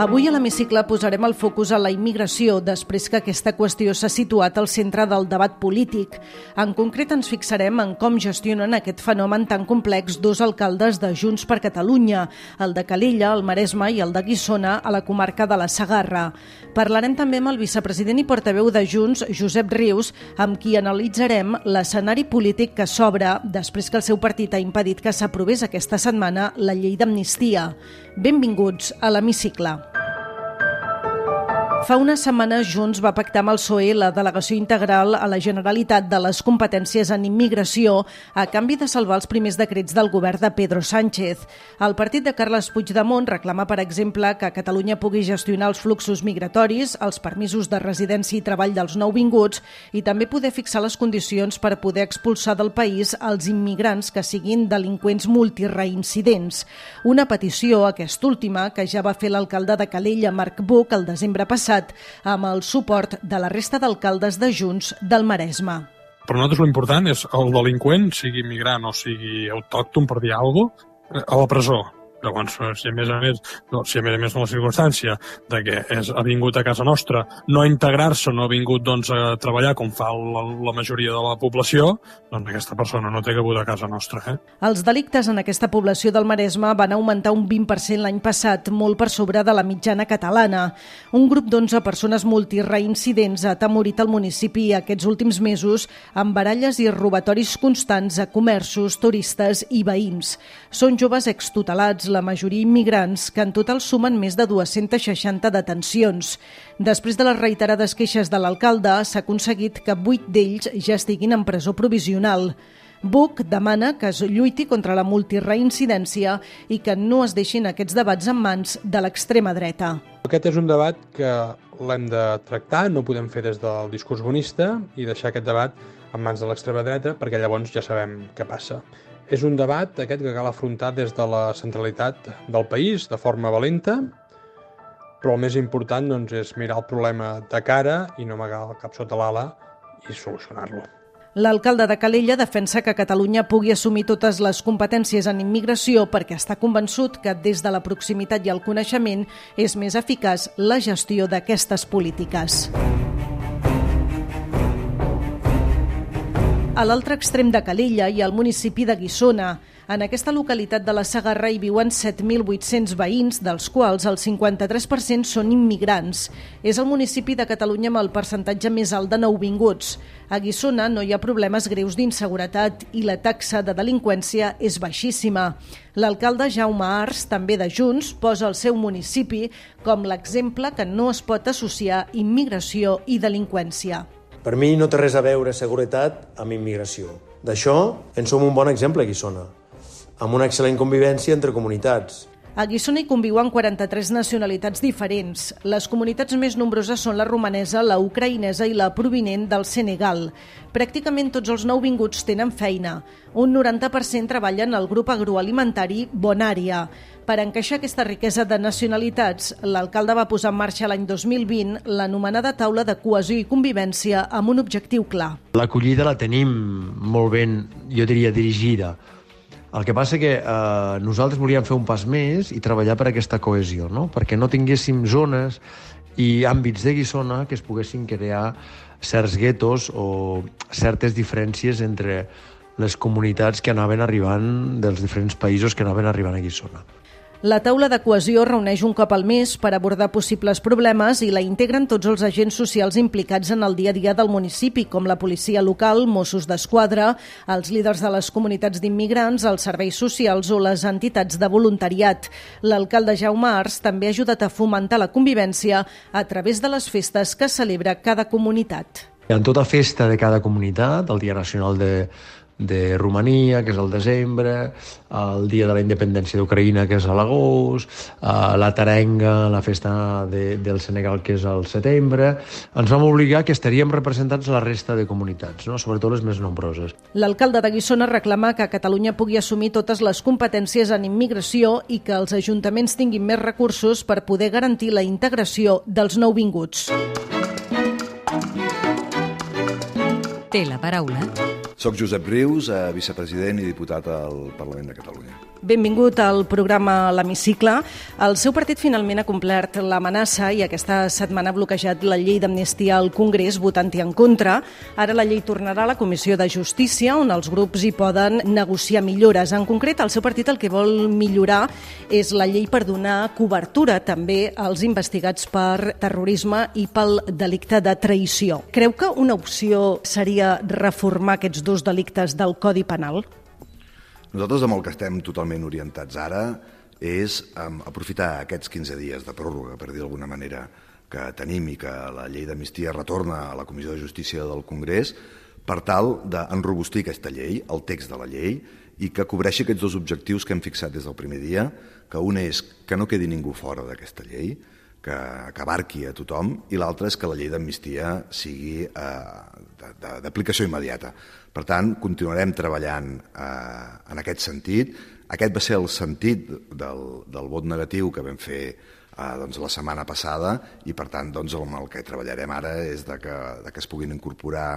Avui a l'hemicicle posarem el focus a la immigració després que aquesta qüestió s'ha situat al centre del debat polític. En concret ens fixarem en com gestionen aquest fenomen tan complex dos alcaldes de Junts per Catalunya, el de Calella, el Maresme i el de Guissona, a la comarca de la Sagarra. Parlarem també amb el vicepresident i portaveu de Junts, Josep Rius, amb qui analitzarem l'escenari polític que s'obre després que el seu partit ha impedit que s'aprovés aquesta setmana la llei d'amnistia. Benvinguts a l'hemicicle. Fa unes setmanes Junts va pactar amb el PSOE la delegació integral a la Generalitat de les competències en immigració a canvi de salvar els primers decrets del govern de Pedro Sánchez. El partit de Carles Puigdemont reclama, per exemple, que Catalunya pugui gestionar els fluxos migratoris, els permisos de residència i treball dels nouvinguts i també poder fixar les condicions per poder expulsar del país els immigrants que siguin delinqüents multireincidents. Una petició, aquesta última, que ja va fer l'alcalde de Calella, Marc Buc, el desembre passat, passat amb el suport de la resta d'alcaldes de Junts del Maresme. Per nosaltres l'important és el delinqüent, sigui migrant o sigui autòcton, per dir alguna cosa, a la presó Llavors, si a més a més, no, si a més a més la circumstància de que és, ha vingut a casa nostra, no a integrar-se, no ha vingut doncs, a treballar com fa la, la majoria de la població, doncs aquesta persona no té que a casa nostra. Eh? Els delictes en aquesta població del Maresme van augmentar un 20% l'any passat, molt per sobre de la mitjana catalana. Un grup d'11 persones multireincidents ha atemorit el municipi aquests últims mesos amb baralles i robatoris constants a comerços, turistes i veïns. Són joves extutelats, la majoria immigrants, que en total sumen més de 260 detencions. Després de les reiterades queixes de l'alcalde, s'ha aconseguit que vuit d'ells ja estiguin en presó provisional. Buc demana que es lluiti contra la multireincidència i que no es deixin aquests debats en mans de l'extrema dreta. Aquest és un debat que l'hem de tractar, no podem fer des del discurs bonista i deixar aquest debat en mans de l'extrema dreta perquè llavors ja sabem què passa. És un debat aquest que cal afrontar des de la centralitat del país de forma valenta, però el més important doncs, és mirar el problema de cara i no amagar el cap sota l'ala i solucionar-lo. L'alcalde de Calella defensa que Catalunya pugui assumir totes les competències en immigració perquè està convençut que des de la proximitat i el coneixement és més eficaç la gestió d'aquestes polítiques. A l'altre extrem de Calella hi ha el municipi de Guissona. En aquesta localitat de la Sagarra hi viuen 7.800 veïns, dels quals el 53% són immigrants. És el municipi de Catalunya amb el percentatge més alt de nouvinguts. A Guissona no hi ha problemes greus d'inseguretat i la taxa de delinqüència és baixíssima. L'alcalde Jaume Ars, també de Junts, posa el seu municipi com l'exemple que no es pot associar immigració i delinqüència. Per mi no té res a veure seguretat amb immigració. D'això en som un bon exemple a Guissona, amb una excel·lent convivència entre comunitats, a Guissona hi conviuen 43 nacionalitats diferents. Les comunitats més nombroses són la romanesa, la ucraïnesa i la provinent del Senegal. Pràcticament tots els nouvinguts tenen feina. Un 90% treballen al grup agroalimentari Bonària. Per encaixar aquesta riquesa de nacionalitats, l'alcalde va posar en marxa l'any 2020 l'anomenada taula de cohesió i convivència amb un objectiu clar. L'acollida la tenim molt ben, jo diria, dirigida el que passa que eh, nosaltres volíem fer un pas més i treballar per aquesta cohesió, no? perquè no tinguéssim zones i àmbits de Guissona que es poguessin crear certs guetos o certes diferències entre les comunitats que anaven arribant dels diferents països que anaven arribant a Guissona. La taula de cohesió reuneix un cop al mes per abordar possibles problemes i la integren tots els agents socials implicats en el dia a dia del municipi, com la policia local, Mossos d'Esquadra, els líders de les comunitats d'immigrants, els serveis socials o les entitats de voluntariat. L'alcalde Jaume Ars també ha ajudat a fomentar la convivència a través de les festes que celebra cada comunitat. En tota festa de cada comunitat, el Dia Nacional de, de Romania, que és el desembre, el Dia de la Independència d'Ucraïna, que és a l'agost, eh, la Tarenga, la festa de, del Senegal, que és al setembre. Ens vam obligar que estaríem representats a la resta de comunitats, no? sobretot les més nombroses. L'alcalde de Guissona reclama que Catalunya pugui assumir totes les competències en immigració i que els ajuntaments tinguin més recursos per poder garantir la integració dels nouvinguts. té la paraula. Soc Josep Rius, eh, vicepresident i diputat al Parlament de Catalunya. Benvingut al programa L'Hemicicle. El seu partit finalment ha complert l'amenaça i aquesta setmana ha bloquejat la llei d'amnistia al Congrés votant-hi en contra. Ara la llei tornarà a la Comissió de Justícia, on els grups hi poden negociar millores. En concret, el seu partit el que vol millorar és la llei per donar cobertura també als investigats per terrorisme i pel delicte de traïció. Creu que una opció seria reformar aquests dos delictes del Codi Penal? Nosaltres amb el que estem totalment orientats ara és um, aprofitar aquests 15 dies de pròrroga, per dir d'alguna manera, que tenim i que la llei d'amnistia retorna a la Comissió de Justícia del Congrés per tal d'enrobustir aquesta llei, el text de la llei, i que cobreixi aquests dos objectius que hem fixat des del primer dia, que un és que no quedi ningú fora d'aquesta llei, que, que abarqui a tothom, i l'altre és que la llei d'amnistia sigui eh, d'aplicació immediata. Per tant, continuarem treballant eh, en aquest sentit. Aquest va ser el sentit del, del vot negatiu que vam fer eh, doncs, la setmana passada i, per tant, doncs, amb el que treballarem ara és de que, de que es puguin incorporar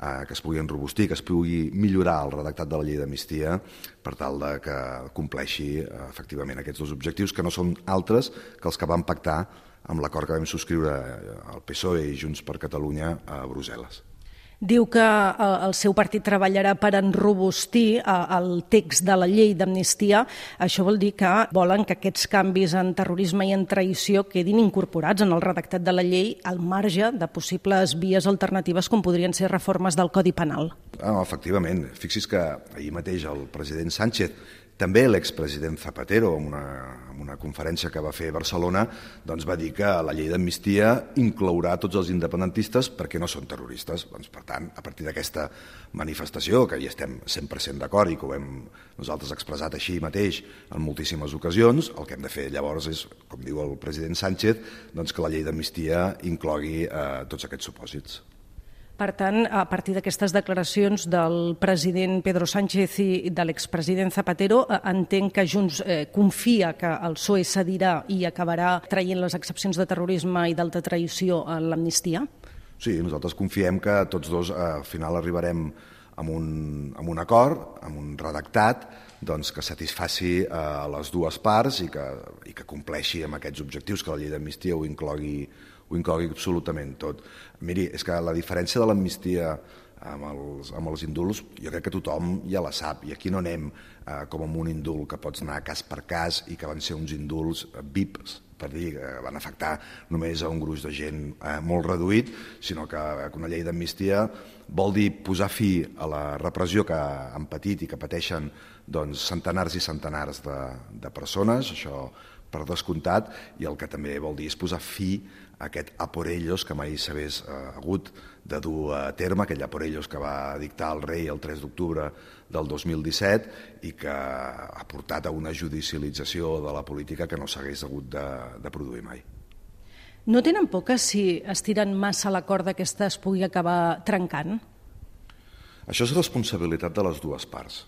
eh, que es pugui enrobustir, que es pugui millorar el redactat de la llei d'amnistia per tal de que compleixi eh, efectivament aquests dos objectius que no són altres que els que vam pactar amb l'acord que vam subscriure el PSOE i Junts per Catalunya a Brussel·les. Diu que eh, el seu partit treballarà per enrobustir eh, el text de la llei d'amnistia. Això vol dir que volen que aquests canvis en terrorisme i en traïció quedin incorporats en el redactat de la llei al marge de possibles vies alternatives com podrien ser reformes del Codi Penal. Ah, efectivament. Fixis que ahir mateix el president Sánchez també l'expresident Zapatero, en una, en una conferència que va fer a Barcelona, doncs va dir que la llei d'amnistia inclourà tots els independentistes perquè no són terroristes. Doncs, per tant, a partir d'aquesta manifestació, que hi estem 100% d'acord i que ho hem nosaltres expressat així mateix en moltíssimes ocasions, el que hem de fer llavors és, com diu el president Sánchez, doncs que la llei d'amnistia inclogui eh, tots aquests supòsits. Per tant, a partir d'aquestes declaracions del president Pedro Sánchez i de l'expresident Zapatero, eh, entenc que Junts eh, confia que el PSOE cedirà i acabarà traient les excepcions de terrorisme i d'alta traïció a l'amnistia? Sí, nosaltres confiem que tots dos eh, al final arribarem amb un, amb un acord, amb un redactat, doncs, que satisfaci eh, les dues parts i que, i que compleixi amb aquests objectius que la llei d'amnistia ho inclogui ho inclogui absolutament tot. Miri, és que la diferència de l'amnistia amb els, amb els indults, jo crec que tothom ja la sap, i aquí no anem eh, com amb un indult que pots anar cas per cas i que van ser uns indults eh, VIPs, per dir que van afectar només a un gruix de gent eh, molt reduït, sinó que eh, una llei d'amnistia vol dir posar fi a la repressió que han patit i que pateixen doncs, centenars i centenars de, de persones, això per descomptat, i el que també vol dir és posar fi aquest aporellos que mai s'hagués eh, hagut de dur a terme, aquell aporellos que va dictar el rei el 3 d'octubre del 2017 i que ha portat a una judicialització de la política que no s'hagués hagut de, de produir mai. No tenen por que si estiren massa la corda aquesta es pugui acabar trencant? Això és responsabilitat de les dues parts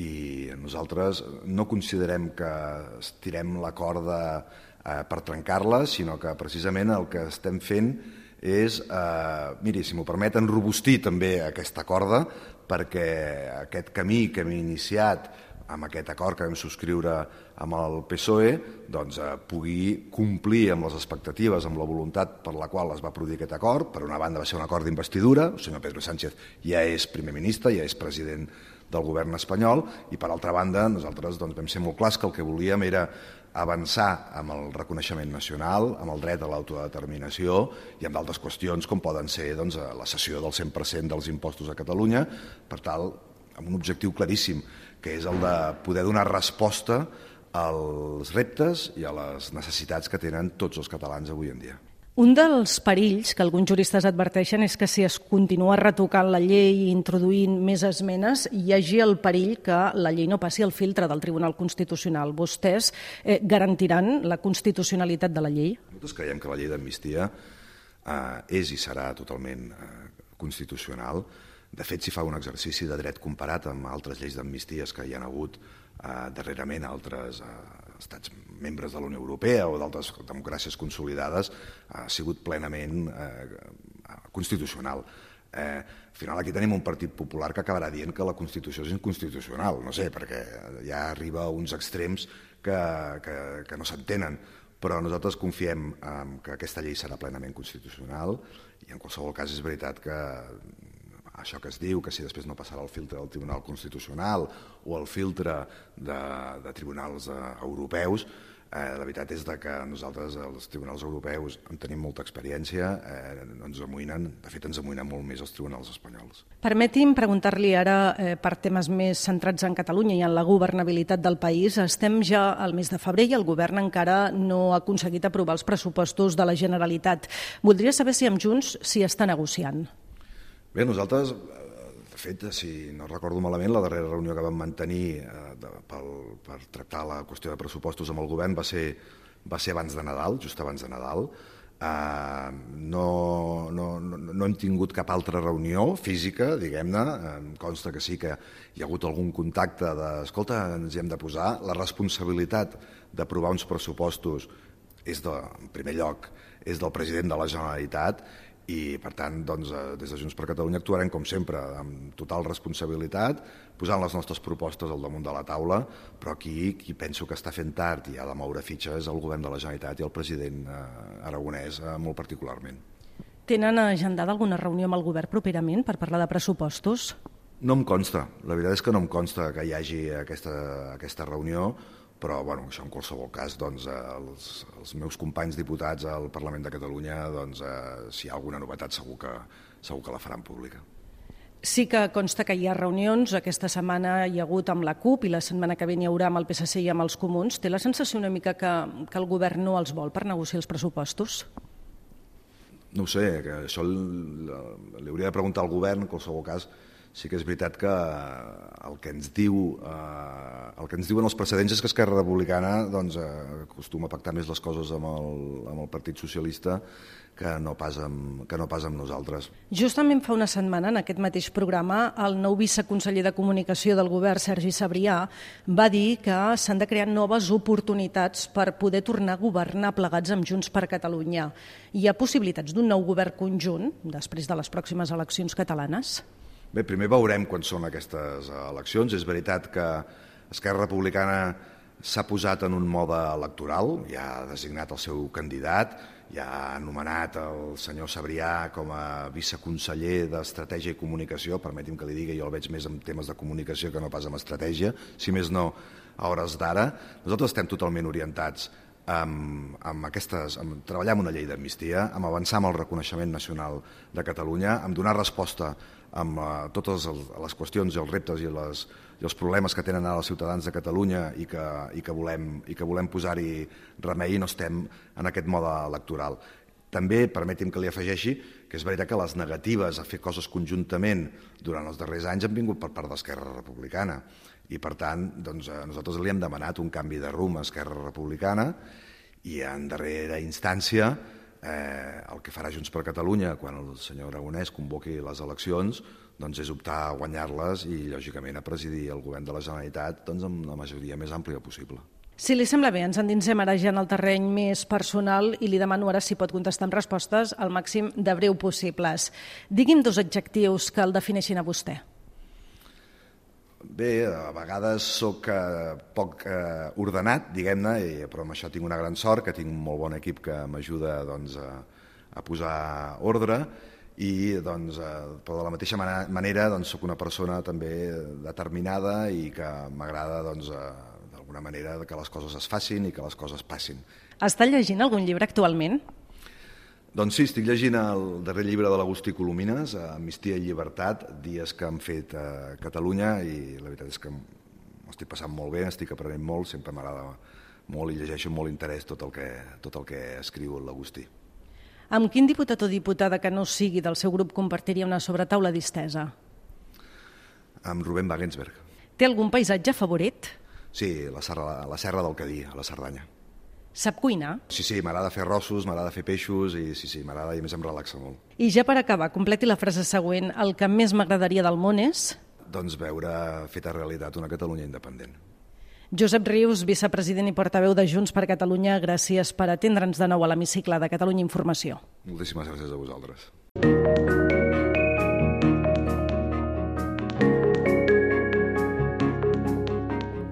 i nosaltres no considerem que estirem la corda eh, per trencar-la, sinó que precisament el que estem fent és, eh, miri, si m'ho permeten, robustir també aquesta corda perquè aquest camí que hem iniciat amb aquest acord que vam subscriure amb el PSOE doncs, eh, pugui complir amb les expectatives, amb la voluntat per la qual es va produir aquest acord. Per una banda va ser un acord d'investidura, el senyor Pedro Sánchez ja és primer ministre, ja és president del govern espanyol, i per altra banda nosaltres doncs, vam ser molt clars que el que volíem era avançar amb el reconeixement nacional, amb el dret a l'autodeterminació i amb d'altres qüestions com poden ser doncs, la cessió del 100% dels impostos a Catalunya, per tal, amb un objectiu claríssim, que és el de poder donar resposta als reptes i a les necessitats que tenen tots els catalans avui en dia. Un dels perills que alguns juristes adverteixen és que si es continua retocant la llei i introduint més esmenes, hi hagi el perill que la llei no passi el filtre del Tribunal Constitucional. Vostès eh, garantiran la constitucionalitat de la llei? Nosaltres creiem que la llei d'amnistia eh, és i serà totalment eh, constitucional. De fet, s'hi fa un exercici de dret comparat amb altres lleis d'amnisties que hi han hagut eh, darrerament altres eh, estats membres de la Unió Europea o d'altres democràcies consolidades, ha sigut plenament eh, constitucional. Eh, al final aquí tenim un partit popular que acabarà dient que la Constitució és inconstitucional, no sé, perquè ja arriba a uns extrems que, que, que no s'entenen, però nosaltres confiem en que aquesta llei serà plenament constitucional i en qualsevol cas és veritat que això que es diu, que si després no passarà el filtre del Tribunal Constitucional o el filtre de, de tribunals eh, europeus, Eh, la veritat és que nosaltres, els tribunals europeus, en tenim molta experiència, eh, ens amoïnen, de fet ens amoïnen molt més els tribunals espanyols. Permeti'm preguntar-li ara eh, per temes més centrats en Catalunya i en la governabilitat del país. Estem ja al mes de febrer i el govern encara no ha aconseguit aprovar els pressupostos de la Generalitat. Voldria saber si amb Junts s'hi està negociant. Bé, nosaltres fet, si no recordo malament, la darrera reunió que vam mantenir eh, de, pel, per tractar la qüestió de pressupostos amb el govern va ser, va ser abans de Nadal, just abans de Nadal. Eh, no, no, no hem tingut cap altra reunió física, diguem-ne, em consta que sí que hi ha hagut algun contacte de, escolta, ens hi hem de posar, la responsabilitat d'aprovar uns pressupostos és de, en primer lloc és del president de la Generalitat i per tant doncs, eh, des de Junts per Catalunya actuarem com sempre amb total responsabilitat posant les nostres propostes al damunt de la taula però aquí qui penso que està fent tard i ha de moure fitxa és el govern de la Generalitat i el president eh, aragonès eh, molt particularment. Tenen agendada alguna reunió amb el govern properament per parlar de pressupostos? No em consta, la veritat és que no em consta que hi hagi aquesta, aquesta reunió però bueno, això en qualsevol cas doncs, els, els meus companys diputats al Parlament de Catalunya doncs, eh, si hi ha alguna novetat segur que, segur que la faran pública. Sí que consta que hi ha reunions, aquesta setmana hi ha hagut amb la CUP i la setmana que ve n'hi haurà amb el PSC i amb els comuns. Té la sensació una mica que, que el govern no els vol per negociar els pressupostos? No sé, que això li hauria de preguntar al govern, en qualsevol cas, sí que és veritat que el que ens diu eh, el que ens diuen els precedents és que Esquerra Republicana doncs, eh, acostuma a pactar més les coses amb el, amb el Partit Socialista que no, pas amb, que no pas amb nosaltres. Justament fa una setmana, en aquest mateix programa, el nou viceconseller de Comunicació del govern, Sergi Sabrià, va dir que s'han de crear noves oportunitats per poder tornar a governar plegats amb Junts per Catalunya. Hi ha possibilitats d'un nou govern conjunt després de les pròximes eleccions catalanes? Bé, primer veurem quan són aquestes eleccions. És veritat que Esquerra Republicana s'ha posat en un mode electoral, ja ha designat el seu candidat, ja ha anomenat el senyor Sabrià com a viceconseller d'Estratègia i Comunicació, permeti'm que li digui, jo el veig més en temes de comunicació que no pas en estratègia, si més no a hores d'ara. Nosaltres estem totalment orientats amb, amb aquestes, amb treballar amb una llei d'amnistia, amb avançar amb el reconeixement nacional de Catalunya, amb donar resposta amb uh, totes el, les qüestions i els reptes i, les, i els problemes que tenen ara els ciutadans de Catalunya i que, i que volem, i que volem posar-hi remei i no estem en aquest mode electoral. També, permeti'm que li afegeixi, que és veritat que les negatives a fer coses conjuntament durant els darrers anys han vingut per part d'Esquerra Republicana i per tant doncs, nosaltres li hem demanat un canvi de rumb a Esquerra Republicana i en darrera instància eh, el que farà Junts per Catalunya quan el senyor Aragonès convoqui les eleccions doncs és optar a guanyar-les i lògicament a presidir el govern de la Generalitat doncs, amb la majoria més àmplia possible. Si li sembla bé, ens endinsem ara ja en el terreny més personal i li demano ara si pot contestar amb respostes al màxim de breu possibles. Digui'm dos adjectius que el defineixin a vostè. Bé, a vegades sóc eh, poc eh, ordenat, diguem-ne, però amb això tinc una gran sort, que tinc un molt bon equip que m'ajuda doncs, a, a posar ordre i doncs, eh, però de la mateixa manera doncs, sóc una persona també determinada i que m'agrada doncs, eh, d'alguna manera que les coses es facin i que les coses passin. Està llegint algun llibre actualment? Doncs sí, estic llegint el darrer llibre de l'Agustí Colomines, Amnistia i Llibertat, dies que han fet a Catalunya i la veritat és que m'estic passant molt bé, estic aprenent molt, sempre m'agrada molt i llegeixo amb molt interès tot el que, tot el que escriu l'Agustí. Amb quin diputat o diputada que no sigui del seu grup compartiria una sobretaula distesa? Amb Rubén Wagensberg. Té algun paisatge favorit? Sí, la serra, la serra del Cadí, a la Cerdanya. Sap cuinar? Sí, sí, m'agrada fer rossos, m'agrada fer peixos i sí, sí, m'agrada i a més em relaxa molt. I ja per acabar, completi la frase següent. El que més m'agradaria del món és... Doncs veure feta realitat una Catalunya independent. Josep Rius, vicepresident i portaveu de Junts per Catalunya, gràcies per atendre'ns de nou a l'hemicicle de Catalunya Informació. Moltíssimes gràcies a vosaltres.